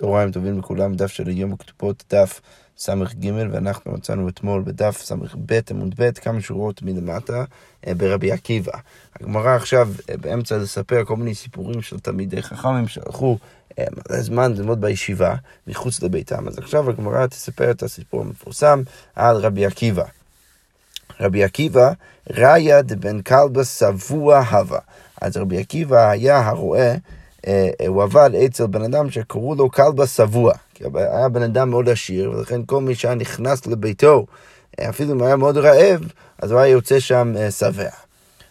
צהריים טובים לכולם, דף של היום הכתובות, דף ס"ג, ואנחנו מצאנו אתמול בדף ס"ב עמוד ב' כמה שורות מלמטה אה, ברבי עקיבא. הגמרא עכשיו אה, באמצע לספר כל מיני סיפורים של תלמידי חכמים שהלכו אה, מלא זמן ללמוד בישיבה מחוץ לביתם. אז עכשיו הגמרא תספר את הסיפור המפורסם על רבי עקיבא. רבי עקיבא, ראיה דבן כלבא שבוע הווה. אז רבי עקיבא היה הרועה אה, אה, הוא עבד אצל בן אדם שקראו לו כלבא שבוע. כי היה בן אדם מאוד עשיר, ולכן כל מי שהיה נכנס לביתו, אה, אפילו אם היה מאוד רעב, אז הוא היה יוצא שם שבע.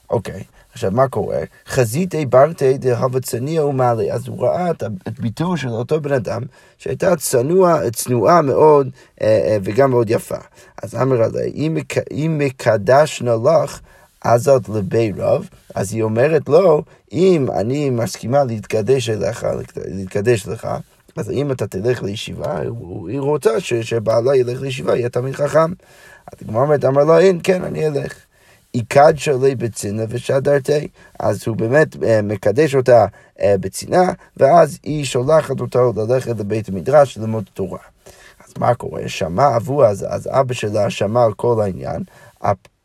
אוקיי, עכשיו מה קורה? חזיתי ברתי דהבה צניע ומעלה. אז הוא ראה את ביתו של אותו בן אדם, שהייתה צנוע, צנועה מאוד וגם מאוד יפה. אז אמר עליה, אם מקדשנה לך, עזת לבי רב, אז היא אומרת לו, אם אני מסכימה להתקדש אליך, להתקדש לך, אז אם אתה תלך לישיבה, היא רוצה ש, שבעלה ילך לישיבה, יהיה תמיד חכם. אז הגמרא אומרת, אמר לו, אין, כן, אני אלך. איכד שלי בצינה ושדרתי, אז הוא באמת אה, מקדש אותה אה, בצינה, ואז היא שולחת אותו ללכת לבית המדרש ללמוד תורה. אז מה קורה? שמע אבו, אז, אז אבא שלה שמע על כל העניין,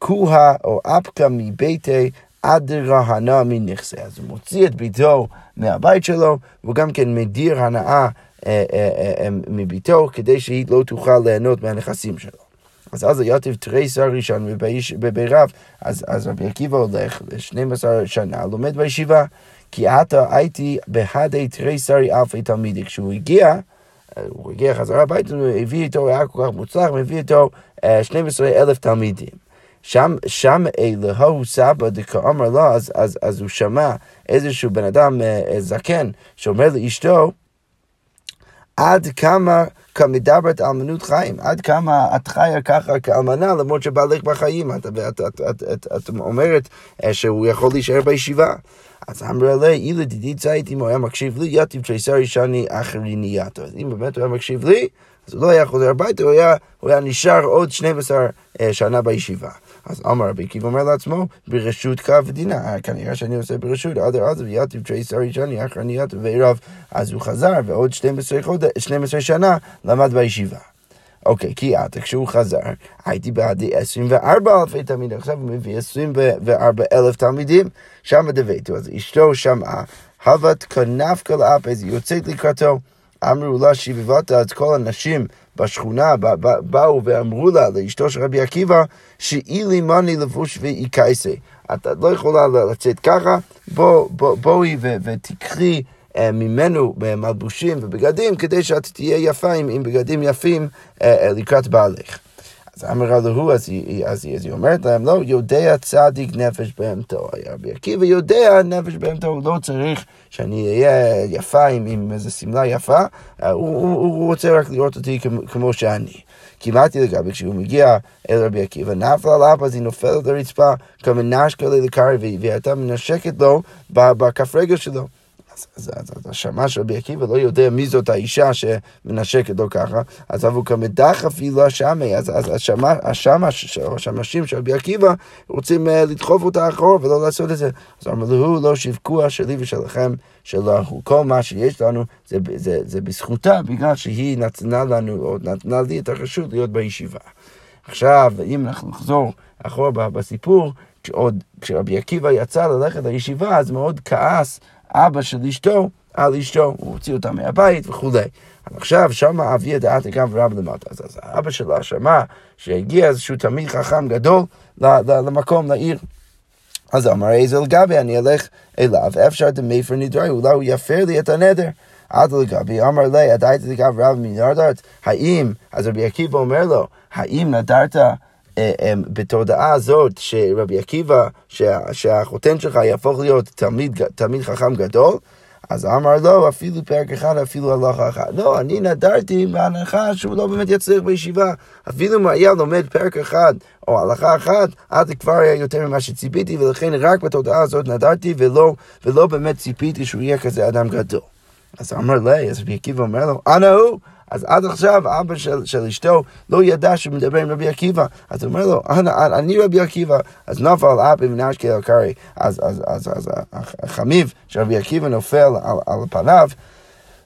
אפקוה או אפקה מביתי אדרהנה מנכסה. אז הוא מוציא את ביתו מהבית שלו, והוא גם כן מדיר הנאה אה, אה, אה, מביתו, כדי שהיא לא תוכל ליהנות מהנכסים שלו. אז אז יתיב תריסר ראשון בביריו, אז, אז רבי עקיבא הולך ל-12 שנה, לומד בישיבה, כי עתה הייתי בהדי תריסרי אלפי תלמידי. כשהוא הגיע, הוא הגיע חזרה הביתה, הוא הביא איתו, היה כל כך מוצלח, הוא הביא איתו 12 אלף תלמידים. שם, שם אלוהו סבא דקאמר לו, אז, אז, אז הוא שמע איזשהו בן אדם אה, זקן שאומר לאשתו, עד כמה כמדברת אלמנות חיים, עד כמה את חיה ככה כאלמנה למרות שבעלך בחיים, את, את, את, את, את, את אומרת אה, שהוא יכול להישאר בישיבה. אז אמר לה, אילא דידי צייט, אם הוא היה מקשיב לי, יתיב תריסר ישני אחרי נייתו. אז אם באמת הוא היה מקשיב לי, אז הוא לא היה חוזר הביתה, הוא היה, הוא היה נשאר עוד 12 אה, שנה בישיבה. אז אמר רבי עקיבא אומר לעצמו, ברשות קו דינה, כנראה שאני עושה ברשות, עדר עזב יתיב תריסר ישני אחרי נייתו וערב, אז הוא חזר, ועוד 12, חוד... 12 שנה למד בישיבה. אוקיי, כי עתה כשהוא חזר, הייתי בעדי 24 אלפי תלמידים, עכשיו הוא מביא 24 אלף תלמידים, שם דביתו, אז אשתו שמעה, הבת לאפס, היא יוצאת לקראתו. אמרו לה שיבבת את כל הנשים בשכונה, באו ואמרו לה, לאשתו של רבי עקיבא, שאילי מאני לבוש ואי קייסי. את לא יכולה לצאת ככה, בואי בוא, בוא, ותקחי אה, ממנו מלבושים ובגדים, כדי שאת תהיה יפה עם, עם בגדים יפים אה, אה, לקראת בעלך. אז אמרה לו, אז היא, אז, היא, אומרת להם, לא, יודע צדיק נפש בהמתו. רבי עקיבא יודע נפש בהמתו, הוא לא צריך שאני אהיה יפה עם, איזו שמלה יפה, הוא, הוא, הוא רוצה רק לראות אותי כמו, שאני. כמעט לגבי כשהוא מגיע אל רבי עקיבא, נפל עליו, אז היא נופלת לרצפה, כמנשקה לקרבי, והיא הייתה מנשקת לו בכף רגל שלו. אז, אז, אז של רבי עקיבא לא יודע מי זאת האישה שמנשקת לו ככה, אז אבו כמדח אפילו השמי, אז, אז השמע, השמע, השמשים של רבי עקיבא רוצים uh, לדחוף אותה אחורה ולא לעשות את זה. אז אמר לו, לא שיווקוע שלי ושלכם שלא הוא. כל מה שיש לנו זה, זה, זה בזכותה, בגלל שהיא נתנה לנו, או נתנה לי את הרשות להיות בישיבה. עכשיו, אם אנחנו נחזור אחורה בסיפור, כשעוד, כשרבי עקיבא יצא ללכת לישיבה, אז מאוד כעס אבא של אשתו על אשתו, הוא הוציא אותה מהבית וכולי. עכשיו שמע אבי דעת גם ורב למטה. אז, אז אבא שלה שמע שהגיע איזשהו תלמיד חכם גדול למקום, לעיר. אז אמר איזה לגבי, אני אלך אליו, אפשר דמייפר נדרי, אולי הוא יפר לי את הנדר. עד לגבי, אמר לי, עדיין לגבי רב מנרדרת, האם, אז רבי עקיבא אומר לו, האם נדרת בתודעה הזאת שרבי עקיבא, שהחותן שלך יהפוך להיות תלמיד, תלמיד חכם גדול, אז אמר לו, אפילו פרק אחד, אפילו הלכה אחת. לא, אני נדרתי בהנחה שהוא לא באמת יצליח בישיבה. אפילו אם היה לומד פרק אחד או הלכה אחת, אז זה כבר היה יותר ממה שציפיתי, ולכן רק בתודעה הזאת נדרתי, ולא, ולא באמת ציפיתי שהוא יהיה כזה אדם גדול. אז אמר לי, אז רבי עקיבא אומר לו, אנא הוא. אז עד עכשיו אבא של, של אשתו לא ידע שהוא מדבר עם רבי עקיבא. אז הוא אומר לו, אני, אני רבי עקיבא. אז נפל אבי מנשקי אל קרי. אז, אז, אז, אז החמיב של רבי עקיבא נופל על, על פניו.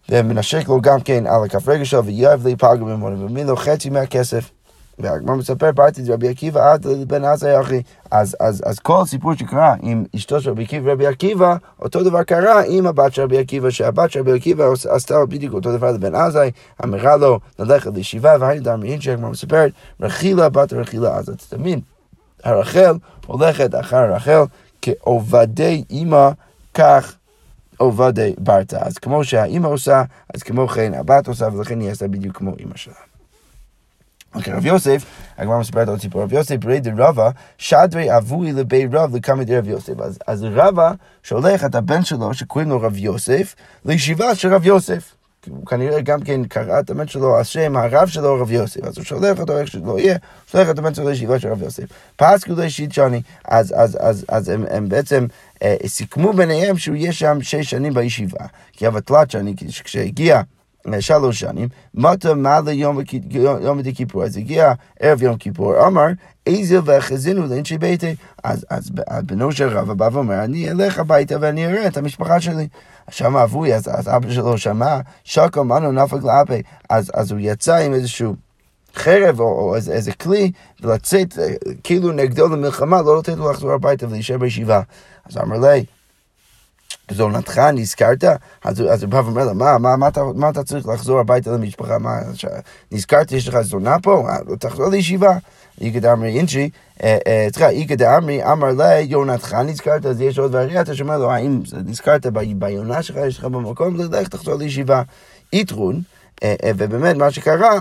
ומנשק לו גם כן על הכף רגל שלו, ויואב להיפגע ממנו, ומבין לו חצי מהכסף. והגמר מספר, פרטי את רבי עקיבא עד לבן עזה אחי. אז, אז, אז כל סיפור שקרה עם אשתו של רבי עקיבא ורבי עקיבא, אותו דבר קרה עם הבת של רבי עקיבא, שהבת של רבי עקיבא עשתה בדיוק אותו דבר לבן עזה, אמרה לו ללכת לישיבה, והיינו דרמין שהגמר מספרת, רכילה בת רכילה עזה. תמיד, הרחל הולכת אחר הרחל כעובדי אימא, כך עובדי ברתא. אז כמו שהאימא עושה, אז כמו כן הבת עושה, ולכן היא עשתה בדיוק כמו אימא שלה. אוקיי, רב יוסף, הגמרא מספרת עוד סיפור, רב יוסף ברי דרבה, שדרי אבוי לבי רב לקמא דרב יוסף. אז, אז רבה שולח את הבן שלו, שקוראים לו רב יוסף, לישיבה של רב יוסף. הוא כנראה גם כן קרא את הבן שלו, השם הרב שלו רב יוסף, אז הוא שולח אותו איך שלא יהיה, שולח את הבן שלו לישיבה של רב יוסף. פסקו לישית שני, אז, אז, אז, אז הם, הם בעצם אה, סיכמו ביניהם שהוא יהיה שם שש שנים בישיבה. כי אבטלת שני, כשהגיע שלוש שנים, מטה מעלה יום כיפור, אז הגיע ערב יום כיפור, אמר, איזה וחזינו לאנשי ביתי. אז, אז בנו של רבא בא ואומר, אני אלך הביתה ואני אראה את המשפחה שלי. שם אבוי, אז, אז אבא שלו שמע, שקו מנו נפק לאפי, אז, אז הוא יצא עם איזשהו... חרב או, או איזה, איזה כלי, ולצאת כאילו נגדו למלחמה, לא לתת לו לחזור הביתה ולהישאר בישיבה. אז אמר לי, זונתך נזכרת? אז, אז הוא בא לה, מה, מה, מה, אתה, מה אתה צריך לחזור הביתה למשפחה? מה. נזכרת, יש לך זונה פה? לא תחזור לישיבה. איגד אמרי אינשי, סליחה, איגד אמרי אמר לה, יונתך נזכרת? אז יש עוד וריאציה שאומר לו, האם נזכרת ביונה שלך, יש לך במקום? לך תחזור לישיבה. איתרון, ובאמת מה שקרה,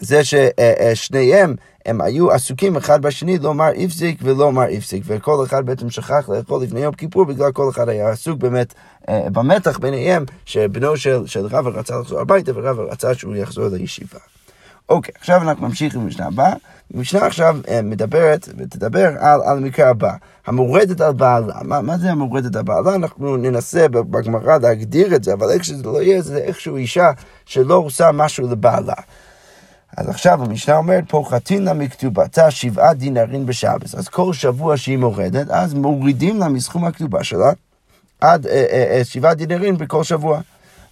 זה ששניהם הם היו עסוקים אחד בשני לומר איפסיק ולומר איפסיק, וכל אחד בעצם שכח לאכול לפני יום כיפור בגלל כל אחד היה עסוק באמת אה, במתח ביניהם, שבנו של, של רב רצה לחזור הביתה ורב רצה שהוא יחזור לישיבה. אוקיי, עכשיו אנחנו נמשיך עם הבאה. המשנה עכשיו אה, מדברת ותדבר על, על המקרה הבא, המורדת על בעלה. מה, מה זה המורדת על בעלה? אנחנו ננסה בגמרא להגדיר את זה, אבל איך שזה לא יהיה, זה איכשהו אישה שלא עושה משהו לבעלה. אז עכשיו המשנה אומרת, פה חתינה מכתובתה שבעה דינרים בשבס. אז כל שבוע שהיא מורדת, אז מורידים לה מסכום הכתובה שלה עד אה, אה, אה, שבעה דינרים בכל שבוע.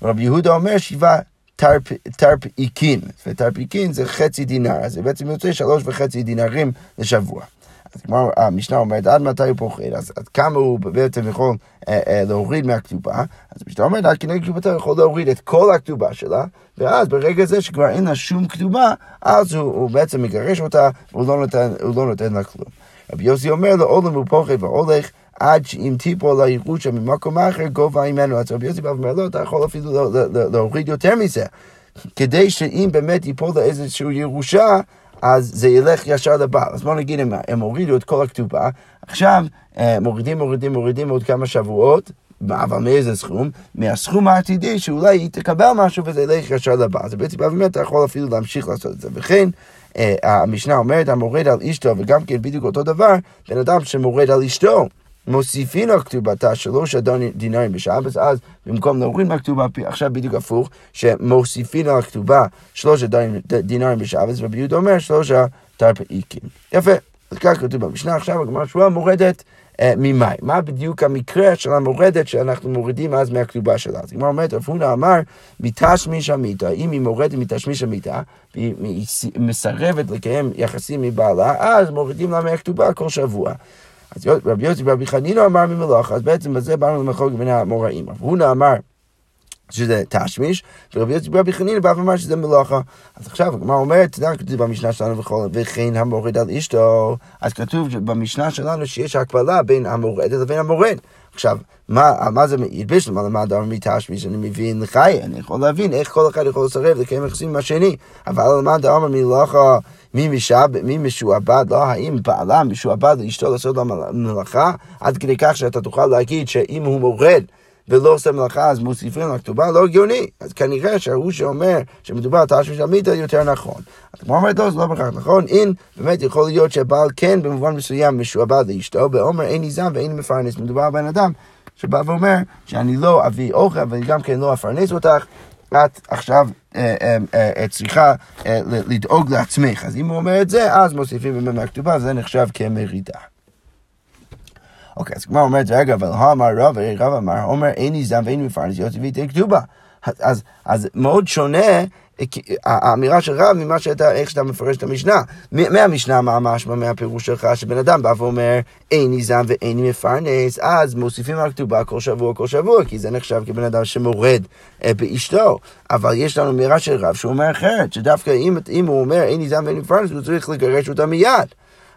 רבי יהודה אומר שבעה תרפ, תרפיקין, ותרפיקין זה חצי דינר, אז זה בעצם יוצא שלוש וחצי דינרים לשבוע. אז כמו המשנה אומרת, עד מתי הוא פוחד? אז עד כמה הוא בעצם יכול אה, אה, להוריד מהכתובה? אז המשנה אומרת, עד כנגד כתובתה הוא יכול להוריד את כל הכתובה שלה, ואז ברגע זה שכבר אין לה שום כתובה, אז הוא, הוא בעצם מגרש אותה, והוא לא נותן, לא נותן לה כלום. רבי יוסי אומר לו, עולם הוא פוחד והולך. עד שאם תיפול לירושה ממקום אחר, גובה ממנו. אז רבי יוסי בא ואומר, לא, אתה יכול אפילו להוריד יותר מזה. כדי שאם באמת ייפול לאיזושהי ירושה, אז זה ילך ישר לבעל. אז בואו נגיד, הם, הם הורידו את כל הכתובה, עכשיו אה, מורידים, מורידים, מורידים עוד כמה שבועות, אבל מאיזה סכום? מהסכום העתידי שאולי היא תקבל משהו וזה ילך ישר לבעל. אז בעצם באמת אתה יכול אפילו להמשיך לעשות את זה. וכן, אה, המשנה אומרת, המורד על אשתו, וגם כן בדיוק אותו דבר, בן אדם שמורד על אשתו. מוסיפין על כתובתה שלוש דינרים בשבת, אז במקום להוריד מהכתובה, עכשיו בדיוק הפוך, שמוסיפין על הכתובה שלוש דינרים בשבת, רבי יהודה אומר שלושה תרפאיקים. יפה, אז ככה כתוב במשנה, עכשיו הגמרא שבועה מורדת אה, ממים. מה בדיוק המקרה של המורדת שאנחנו מורידים אז מהכתובה שלה? אז הגמרא אומרת, רב הונא אמר, מתשמיש המיתה, אם היא מורדת מתשמיש המיתה, והיא מסרבת לקיים יחסים מבעלה, אז מורידים לה מהכתובה כל שבוע. אז רבי יוסי ורבי חנינא אמר ממלאכה, אז בעצם בזה באנו למחלוקת בין המוראים. רב הונא אמר שזה תשמיש, ורבי יוסי ורבי חנינא בא ואמר שזה מלאכה. אז עכשיו הגמרא אומרת, אתה יודע, כתוב במשנה שלנו וכן המורד על אשתו, אז כתוב במשנה שלנו שיש הקבלה בין המורדת לבין המורד. עכשיו, מה, מה זה מעיד בשלמה? למה דבר מתשמיש? אני מבין חי, אני יכול להבין איך כל אחד יכול לסרב לקיים יחסים עם השני, אבל למה דבר מלאכה מי, משעב, מי משועבד, לא האם בעלה משועבד לאשתו לעשות לה מלאכה, עד כדי כך שאתה תוכל להגיד שאם הוא מורד ולא עושה מלאכה אז מוסיפים לכתובה, לא הגיוני. אז כנראה שההוא שאומר שמדובר על תשמיש המיתה יותר נכון. אז כמו אומרת לא, זה לא בהכרח נכון, אם באמת יכול להיות שהבעל כן במובן מסוים משועבד לאשתו, ואומר אין ניזם ואין מפרנס, מדובר על בן אדם שבא ואומר שאני לא אביא אוכל ואני גם כן לא אפרנס אותך. את עכשיו אה, אה, אה, צריכה לדאוג לעצמך. אז אם הוא אומר את זה, אז מוסיפים באמת מהכתובה, זה נחשב כמרידה. אוקיי, אז הגמרא אומרת, רגע, אבל אמר רב, רב אמר, אומר, אין ניזם ואין מפרנס, יוצא ויתן כתובה. אז, אז מאוד שונה האמירה של רב ממה שאתה, איך שאתה מפרש את המשנה. מהמשנה מה משמע מהפירוש שלך, שבן אדם בא ואומר, אין ניזם ואין מפרנס, אז מוסיפים על כתובה כל שבוע, כל שבוע, כי זה נחשב כבן אדם שמורד אה, באשתו. אבל יש לנו אמירה של רב שאומר אחרת, שדווקא אם, אם הוא אומר אין ניזם ואין מפרנס, הוא צריך לגרש אותה מיד.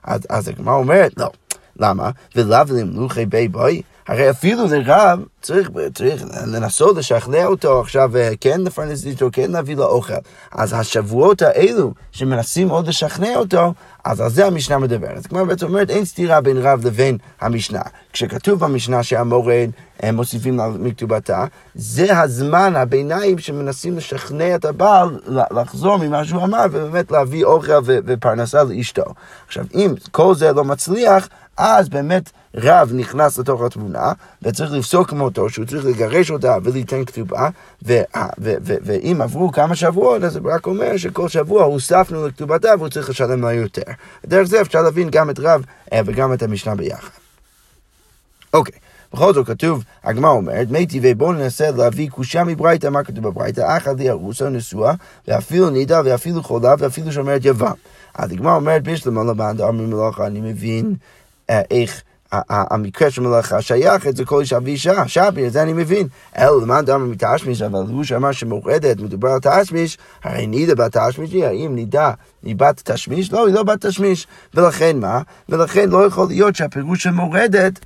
אז, אז הגמרא אומרת, לא. למה? ולאו למלוכי בי בוי. הרי אפילו לרב צריך, צריך לנסות לשכנע אותו עכשיו, אה, כן לפרנס איתו, כן להביא לו אוכל. אז השבועות האלו שמנסים עוד לשכנע אותו, אז על זה המשנה מדברת. כלומר, בעצם אומרת, אין סתירה בין רב לבין המשנה. כשכתוב במשנה שהמורד הם מוסיפים מכתובתה, זה הזמן, הביניים, שמנסים לשכנע את הבעל לחזור ממה שהוא אמר, ובאמת להביא אוכל ופרנסה לאשתו. עכשיו, אם כל זה לא מצליח, אז באמת רב נכנס לתוך התמונה, וצריך לפסוק מותו, שהוא צריך לגרש אותה וליתן כתובה, ואם עברו כמה שבועות, אז זה רק אומר שכל שבוע הוספנו לכתובתה והוא צריך לשלם לה יותר. דרך זה אפשר להבין גם את רב אה, וגם את המשנה ביחד. אוקיי. בכל זאת כתוב, הגמרא אומרת, מי טבעי בואו ננסה להביא קושה מברייתא, מה כתוב בברייתא? אחת לי ארוסה נשואה, ואפילו נידה, ואפילו חולה, ואפילו שומרת יבם. אז הגמרא אומרת, בשלמה לבן דאמר מלאכה, אני מבין אה, איך המקרה של מלאכה שייך את זה כל אישה ואישה, שבי, את זה אני מבין. אלא למען דאמר מתשמיש, אבל הוא שאמר שמורדת, מדובר על תשמיש, הרי נידה בת תשמיש היא, האם נידה היא בת תשמיש? לא, היא לא בת תשמיש. ולכן מה? ולכן לא יכול להיות שהפירוש של מורדת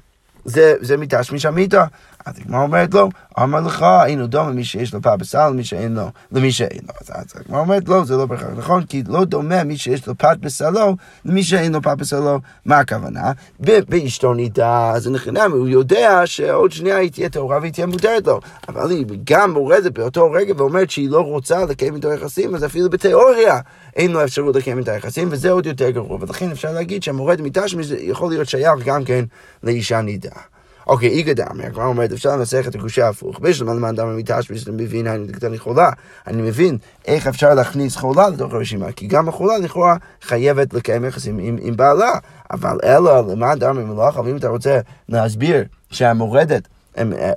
זה, זה מתשמיש המיתה. אז הגמרא אומרת לו, אמר לך, אינו דומה למי שיש לו פת בשר למי שאין לו, למי שאין לו. אז הגמרא אומרת, לא, זה לא בהכרח נכון, כי לא דומה מי שיש לו פת בשרו למי שאין לו פת בשרו. מה הכוונה? באשתו נידה, זה נכנע, הוא יודע שעוד שנייה היא תהיה טהורה והיא תהיה מותרת לו. אבל היא גם מורדת באותו רגע ואומרת שהיא לא רוצה לקיים איתו יחסים, אז אפילו בתיאוריה אין לו אפשרות לקיים את היחסים, וזה עוד יותר גרוע. ולכן אפשר להגיד שהמורד מתשמיש יכול להיות שייך גם כן לאישה נידה. אוקיי, איגא דאמר, הגמרא אומרת, אפשר לנסח את הקושי ההפוך. בשלמה למען דאמר מתשמיש, אני מבין, אני קטני חולה. אני מבין איך אפשר להכניס חולה לתוך הרשימה, כי גם החולה לכאורה חייבת לקיים יחסים עם, עם בעלה. אבל אלא למען דאמר מלאכה, ואם אתה רוצה להסביר שהמורדת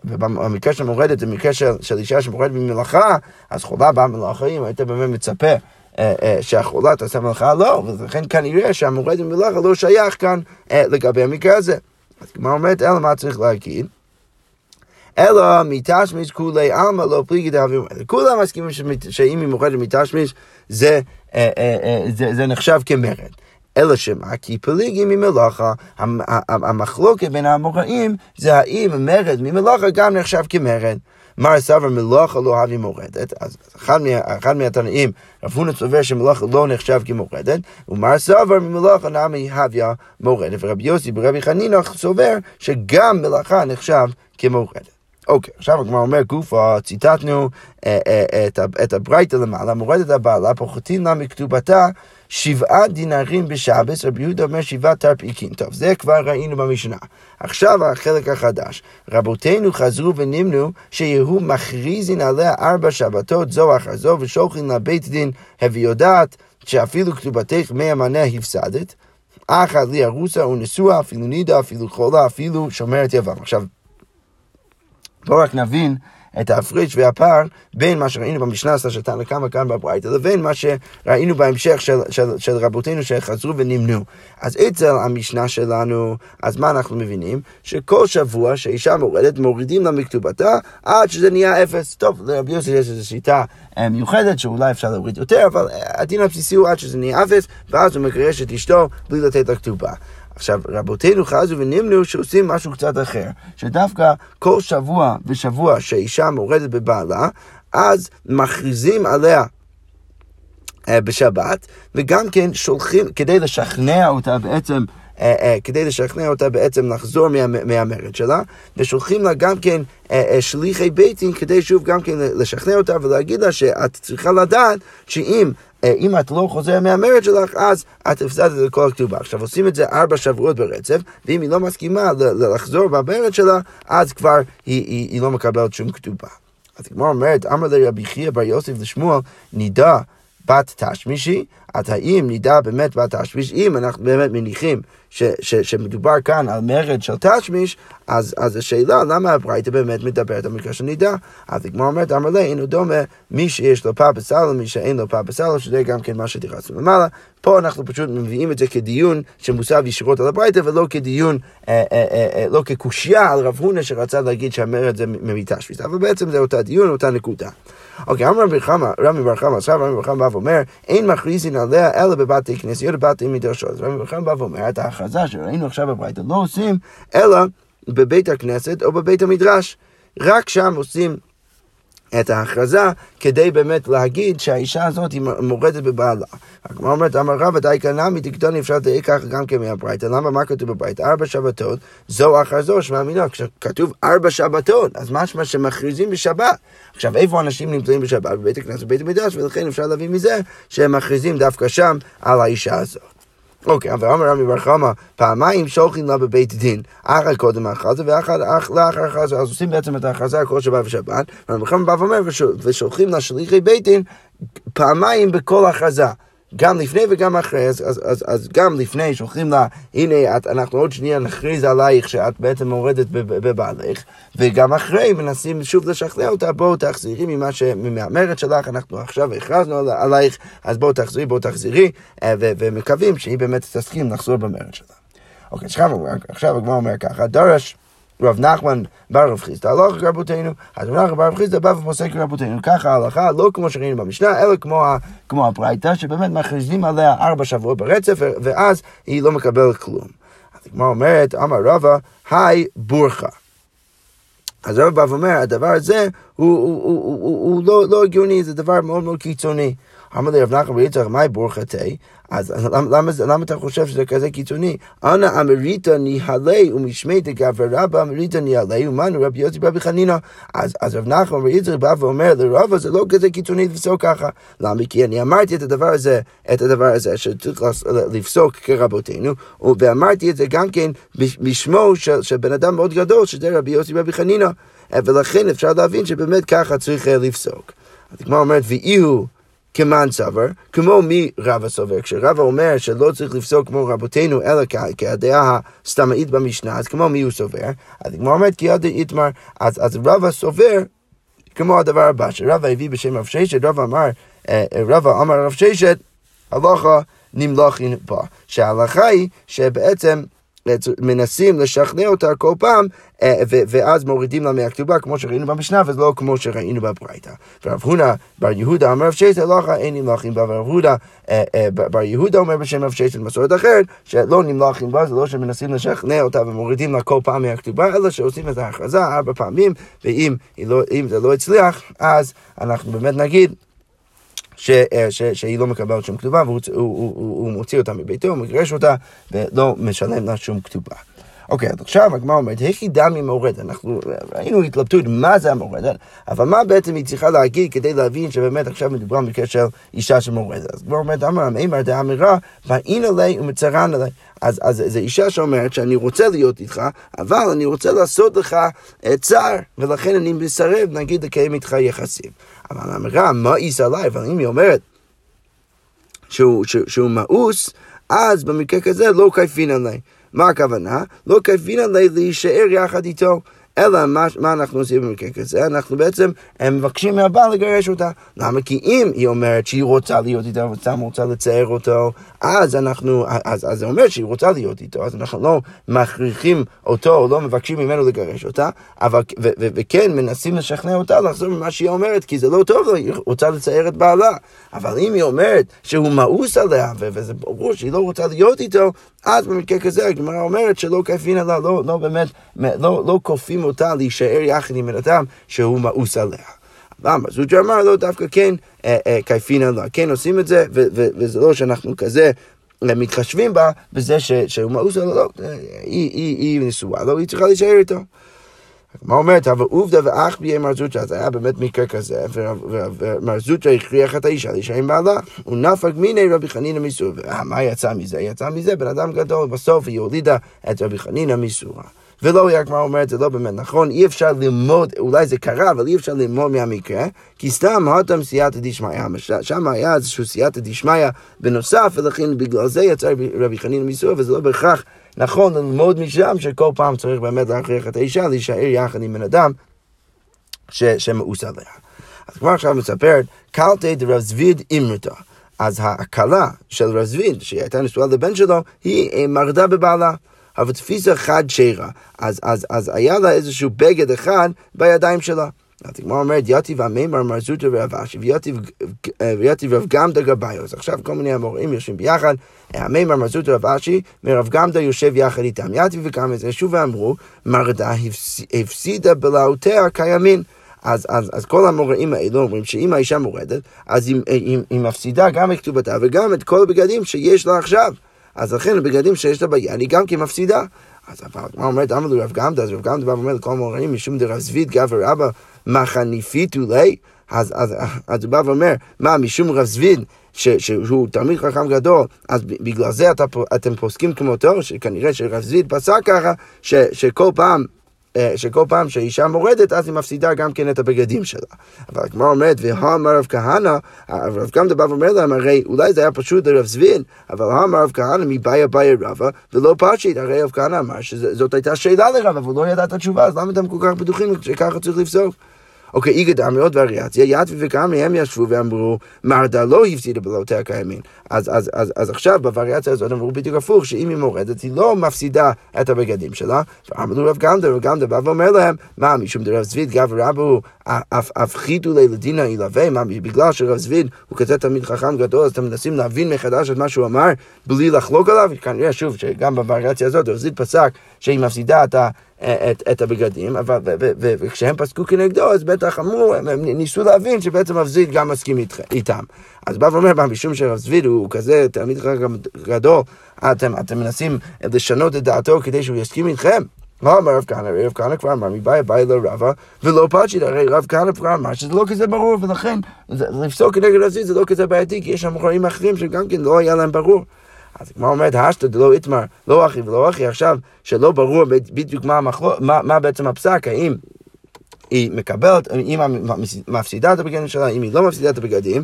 במקרה של מורדת, זה מקרה של, של אישה שמורדת במלאכה, אז חולה באה מלאכה, אם היית באמת מצפה אה, אה, שהחולה תעשה מלאכה, לא, ולכן כנראה שהמורד במלאכה לא שייך כאן אה, לגבי המקרה הזה. אז כמו אומרת, אלא מה צריך להגיד? אלא מתשמיש כולי עלמא לא פליגי דאבי ומלך. כולם מסכימים שאם היא מוכרת מתשמיש זה, זה, זה נחשב כמרד. אלא שמה? כי פליגי ממלאכה, המחלוקת בין האמוראים זה האם מרד ממלאכה גם נחשב כמרד. מר סבר מלאכה לא אבי מורדת, אז אחד, מה, אחד מהתנאים, רב הונא סובר שמלאכה לא נחשב כמורדת, ומר סבר ממלאכה נמי הוויה מורדת, ורבי יוסי ברבי חנינא סובר שגם מלאכה נחשב כמורדת. אוקיי, עכשיו הגמרא אומר גופה, ציטטנו אה, אה, אה, את, את הברייתא למעלה, מורדת הבעלה, פוחתים לה מכתובתה שבעה דינרים בשבס, רבי יהודה אומר שבעה תרפיקין. טוב, זה כבר ראינו במשנה. עכשיו החלק החדש. רבותינו חזרו ונמנו שיהיו מכריזין עליה ארבע שבתות זו אחר זו ושולחין לבית דין הביא יודעת שאפילו כתובתך מי המנה הפסדת. אחת לי ארוסה ונשואה, אפילו נידה, אפילו חולה, אפילו שומרת יבם. עכשיו, בואו רק נבין את ההפריש והפער בין מה שראינו במשנה עשה של תנא קמא כאן בברייתא לבין מה שראינו בהמשך של, של, של רבותינו שחזרו ונמנו. אז אצל המשנה שלנו, אז מה אנחנו מבינים? שכל שבוע שאישה מורדת, מורידים לה מכתובתה עד שזה נהיה אפס. טוב, לרבי יוסי יש איזו שיטה אה, מיוחדת שאולי אפשר להוריד יותר, אבל הדין הבסיסי הוא עד שזה נהיה אפס, ואז הוא מגרש את אשתו בלי לתת לה כתובה. עכשיו, רבותינו חזו ונמנו שעושים משהו קצת אחר, שדווקא כל שבוע ושבוע שאישה מורדת בבעלה, אז מכריזים עליה אה, בשבת, וגם כן שולחים, כדי לשכנע אותה בעצם כדי לשכנע אותה בעצם לחזור מה, מהמרד שלה, ושולחים לה גם כן אה, שליחי בית כדי שוב גם כן לשכנע אותה ולהגיד לה שאת צריכה לדעת שאם אם את לא חוזרת מהמרד שלך, אז את הפסדת את כל הכתובה. עכשיו עושים את זה ארבע שבועות ברצף, ואם היא לא מסכימה לחזור במרד שלה, אז כבר היא, היא, היא לא מקבלת שום כתובה. אז הגמרא אומרת, אמר לרבי חייא בר יוסף לשמואל, נידה בת תשמישי, אז האם נדע באמת בת תשמיש, אם אנחנו באמת מניחים ש, ש, שמדובר כאן על מרד של תשמיש, אז, אז השאלה למה הברייתא באמת מדברת על מקרה של נידה. אז הגמרא אומרת, אמר לה, אינו דומה מי שיש לו פא בסלו, מי שאין לו פא בסלו, שזה גם כן מה שתירצנו למעלה. פה אנחנו פשוט מביאים את זה כדיון שמוסב ישירות על הברייתא, ולא כדיון, אה, אה, אה, אה, לא כקושייה על רב הונא שרצה להגיד שהמרד זה מתשמיש. אבל בעצם זה אותה דיון, אותה נקודה. אוקיי, אמר רבי חמא, רבי בר חמא, עכשיו רבי בר חמא בא ואומר, אין מכריזין עליה אלא בבתי כנסיות ובתי מדרשות. רבי בר חמא בא ואומר, את ההכרזה שראינו עכשיו בברייתא לא עושים, אלא בבית הכנסת או בבית המדרש. רק שם עושים את ההכרזה כדי באמת להגיד שהאישה הזאת היא מורדת בבעלה. הגמרא אומרת, אמר רבא די קנמי דקטוני אפשר לדייק ככה גם כן מהברייתא. למה מה כתוב בברייתא? ארבע שבתות, זו הכרזו שמאמינה. כשכתוב ארבע שבתות, אז משמע שמכריזים בשבת. עכשיו, איפה אנשים נמצאים בשבת? בבית הכנסת ובבית המקדש, ולכן אפשר להביא מזה שהם מכריזים דווקא שם על האישה הזאת. אוקיי, אבל אמר רבי בר חמא, פעמיים שולחים לה בבית דין, אחר קודם ההכרזה ואחר לאחר ההכרזה, אז עושים בעצם את ההכרזה כל שבת ושבת, ורבי חמא בא ואומר, ושולחים לה שליחי בית דין פעמיים בכל הכרזה. גם לפני וגם אחרי, אז, אז, אז, אז גם לפני שולחים לה, הנה, את, אנחנו עוד שנייה נכריז עלייך שאת בעצם מורדת בבעלך, וגם אחרי מנסים שוב לשכנע אותה, בואו תחזירי ממה ש... מהמרד שלך, אנחנו עכשיו הכרזנו עלייך, אז בואו תחזירי, בואו תחזירי, אה, ו, ומקווים שהיא באמת תסכים לחזור במרד שלה. אוקיי, עכשיו, עכשיו הגמרא אומר ככה, דרש רב נחמן בר רב חיסדא, הלכה כרבותינו, אז רב נחמן בר רב חיסדא בא ופוסק כרבותינו, ככה ההלכה, לא כמו שראינו במשנה, אלא כמו, כמו הברייתא, שבאמת מכריזים עליה ארבע שבועות ברצף, ואז היא לא מקבלת כלום. אז הגמרא אומרת, אמר רבא, היי בורחה. אז הרב בא ואומר, הדבר הזה הוא, הוא, הוא, הוא, הוא לא, לא הגיוני, זה דבר מאוד מאוד קיצוני. אמר לי רב נחמן בר יצחק, מהי בורחתי? אז למה, אתה חושב שזה כזה קיצוני? אנא אמריתא ניהלי ומשמי דגבר רבא אמריתא ניהלי ומנו רבי יוסי רבי חנינא. אז, רב נחמן בר בא ואומר לרבא זה לא כזה קיצוני לפסוק ככה. למה? כי אני אמרתי את הדבר הזה, את הדבר הזה שצריך לפסוק כרבותינו, ואמרתי את זה גם כן בשמו של, בן אדם מאוד גדול, שזה רבי יוסי רבי חנינא. ולכן אפשר להבין שבאמת ככה צריך לפסוק. אז כמו אומרת, ואי הוא כמאן סבר, כמו מי רבא סובר. כשרבא אומר שלא צריך לפסוק כמו רבותינו, אלא כהדעה הסתמאית במשנה, אז כמו מי הוא סובר? אז כמו אומרת, כי עד איתמר, אז, אז רבא סובר כמו הדבר הבא, שרבא הביא בשם רב ששת, רבא אמר, אה, רבא אמר רב ששת, הלכה נמלוכין בה. שההלכה היא שבעצם מנסים לשכנע אותה כל פעם, אה, ואז מורידים לה מהכתובה, כמו שראינו במשנה, ולא כמו שראינו בברייתא. ורב הונא בר יהודה אומר רב שייסט הלכה אין נמלכים בה, ורב הונא אה, אה, בר יהודה אומר בשם רב שייסט מסורת אחרת, שלא נמלכים בה, זה לא שמנסים לשכנע אותה ומורידים לה כל פעם מהכתובה, אלא שעושים את ההכרזה ארבע פעמים, ואם לא, זה לא הצליח, אז אנחנו באמת נגיד ש, אה, ש, שהיא לא מקבלת שום כתובה, והוא הוא, הוא, הוא, הוא מוציא אותה מביתו, הוא מגרש אותה, ולא משלם לה שום כתובה. אוקיי, אז עכשיו הגמרא אומרת, היכי דמי מורדת? אנחנו ראינו התלבטות מה זה המורדת, אבל מה בעצם היא צריכה להגיד כדי להבין שבאמת עכשיו מדובר של אישה שמורדת? אז הגמרא אומרת, אמר המימר דאמירה, באין עלי ומצרן עלי. אז, אז זו אישה שאומרת שאני רוצה להיות איתך, אבל אני רוצה לעשות לך צער, ולכן אני מסרב, נגיד, לקיים איתך יחסים. אבל האמירה, מאיס עליי, אבל אם היא אומרת שהוא, שהוא, שהוא מאוס, אז במקרה כזה לא קייפין עליי. מה הכוונה? לא קייפין עליי להישאר יחד איתו. אלא מה, מה אנחנו עושים במקרה כזה? אנחנו בעצם הם מבקשים מהבעל לגרש אותה. למה? כי אם היא אומרת שהיא רוצה להיות איתו וסתם רוצה לצייר אותו, אז אנחנו, אז, אז זה אומר שהיא רוצה להיות איתו, אז אנחנו לא מכריחים אותו או לא מבקשים ממנו לגרש אותה, אבל, ו, ו, וכן מנסים לשכנע אותה לחזור ממה שהיא אומרת, כי זה לא טוב לה, היא רוצה לצייר את בעלה. אבל אם היא אומרת שהוא מאוס עליה, ו, וזה ברור שהיא לא רוצה להיות איתו, אז במקרה כזה הגמרא אומרת שלא כיפין עליה, לא, לא באמת, לא, לא כופים אותה להישאר יחד עם בן אדם שהוא מאוס עליה. למה? זוג'ה אמר לא דווקא כן כיפין עליה, כן עושים את זה, וזה לא שאנחנו כזה מתחשבים בה בזה שהוא מאוס עליה, לא, היא נשואה, לא, היא צריכה להישאר איתו. הגמרא אומרת, אבל עובדה ואח ביה מר זוטרא, זה היה באמת מקרה כזה, ומר זוטרא הכריח את האישה להישאר עם בעלה, הוא נפק מיני רבי חנינא מסורה. מה יצא מזה? יצא מזה בן אדם גדול, בסוף היא הולידה את רבי חנינא מסורה. ולא היא הגמרא אומרת, זה לא באמת נכון, אי אפשר ללמוד, אולי זה קרה, אבל אי אפשר ללמוד מהמקרה, כי סתם הותם סייעתא דשמיא, שם היה איזשהו סייעתא דשמיא בנוסף, ולכן בגלל זה יצא רבי חנין מיסור, וזה לא בהכרח נכון ללמוד משם שכל פעם צריך באמת להכריח את האישה להישאר יחד עם בן אדם שמאוס עליה. אז כבר עכשיו מספרת, קלטי דרב זביד אימרתא. אז ההקלה של רב זביד, שהיא הייתה נשואה לבן שלו, היא אה, מרדה בבעלה. אבל תפיסה חד שירה. אז, אז, אז היה לה איזשהו בגד אחד בידיים שלה. הגמרא אומרת, יתיב המימר מרזוטה ורב אשי, ויתיב רב גמדה גביו. אז עכשיו כל מיני המורים יושבים ביחד, המימר מרזוטה רב אשי, ורב גמדה יושב יחד איתם. יתיב את זה, שוב ואמרו, מרדה הפסידה בלהותיה כימין. אז, אז, אז כל המוראים האלו אומרים שאם האישה מורדת, אז היא, היא, היא מפסידה גם את כתובתה וגם את כל הבגדים שיש לה עכשיו. אז לכן הבגדים שיש לה ביד היא גם כן מפסידה. אז הגמרא אומרת, אמר לרב גמדה, אז רב גמדה בא ואומר לכל המוראים, משום דרב זביד גבר אבא מחניפיתו לי. אז, אז, אז הוא בא ואומר, מה, משום רב זביד, ש, שהוא תלמיד חכם גדול, אז בגלל זה אתה, אתם פוסקים כמותו, שכנראה שרב זביד פסק ככה, ש, שכל פעם שכל פעם שהאישה מורדת, אז היא מפסידה גם כן את הבגדים שלה. אבל הגמרא אומרת, והאמר רב כהנא, הרב קמדה בא ואומר להם, הרי אולי זה היה פשוט לרב זבין, אבל האמר רב כהנא מבעיה בעיה רבא, ולא פשיט, הרי רב כהנא אמר שזאת הייתה שאלה לרב, אבל הוא לא ידע את התשובה, אז למה אתם כל כך בטוחים שככה צריך לפסוק? אוקיי, איגד עוד וריאציה, יתבי וקמרי הם ישבו ואמרו, מרדה לא הפסידה בלוטיה כימין. אז, אז, אז, אז עכשיו בווריאציה הזאת אמרו בדיוק הפוך, שאם היא מורדת היא לא מפסידה את הבגדים שלה. ואמרו רב גמדה, רב גמדה בא ואומר להם, מה, משום דרב זביד גב רבו, הפחיתו לי לדינה ילווה, מה, בגלל שרב זביד הוא כזה תלמיד חכם גדול, אז אתם מנסים להבין מחדש את מה שהוא אמר, בלי לחלוק עליו? כנראה שוב, שגם בווריאציה הזאת, רב זביד פסק שהיא מפסידה את ה... את, את הבגדים, אבל, וכשהם פסקו כנגדו, אז בטח אמרו, הם ניסו להבין שבעצם רב זביד גם מסכים איתם. אז בא ואומר, משום שרב זביד הוא כזה תלמיד גדול, אתם, אתם מנסים לשנות את דעתו כדי שהוא יסכים איתכם. לא אמר רב כהנא, רב כהנא כבר אמר, מבעיה באי לרבה, ולא פאצ'ית, הרי רב כהנא כבר אמר שזה לא כזה ברור, ולכן לפסוק כנגד רב זביד זה לא כזה בעייתי, כי יש שם אחרים שגם כן לא היה להם ברור. אז כמו אומרת, השתא דלא איתמר, לא אחי ולא אחי, עכשיו שלא ברור בדיוק מה, המחלו, מה, מה בעצם הפסק, האם היא מקבלת, אם היא מפסידה את הבגדים שלה, אם היא לא מפסידה את הבגדים,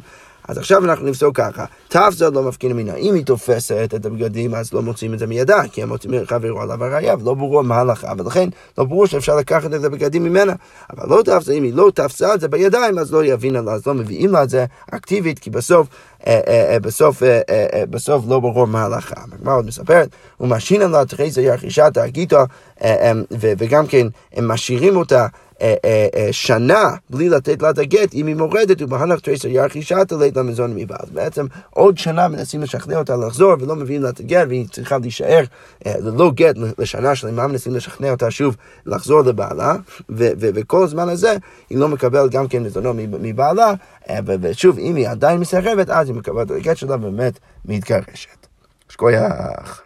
אז עכשיו אנחנו נפסוק ככה, תפסה לא מפקינה מינה. אם היא תופסת את הבגדים, אז לא מוצאים את זה מידה, כי הם מוצאים חברו עליו הראייה, ולא ברור מה הלכה, ולכן לא ברור שאפשר לקחת את הבגדים ממנה. אבל לא תפסה, אם היא לא תפסה את זה בידיים, אז לא יבינה לה, אז לא מביאים לה את זה אקטיבית, כי בסוף, אה, אה, אה, בסוף, בסוף לא ברור מה הלכה. הגמרא עוד מספרת, ומשינן לה תחי זייר חישת הגיתו, וגם כן הם משאירים אותה שנה בלי לתת לה את הגט, אם היא מורדת, ובהנח תריסר שעתה לית למזון מבעל. בעצם עוד שנה מנסים לשכנע אותה לחזור ולא מביאים לה את הגט, והיא צריכה להישאר ללא גט לשנה שלמה, מנסים לשכנע אותה שוב לחזור לבעלה, וכל הזמן הזה היא לא מקבלת גם כן מזונו מבעלה, ושוב, אם היא עדיין מסרבת, אז היא מקבלת את הגט שלה ובאמת מתגרשת. שכוייח.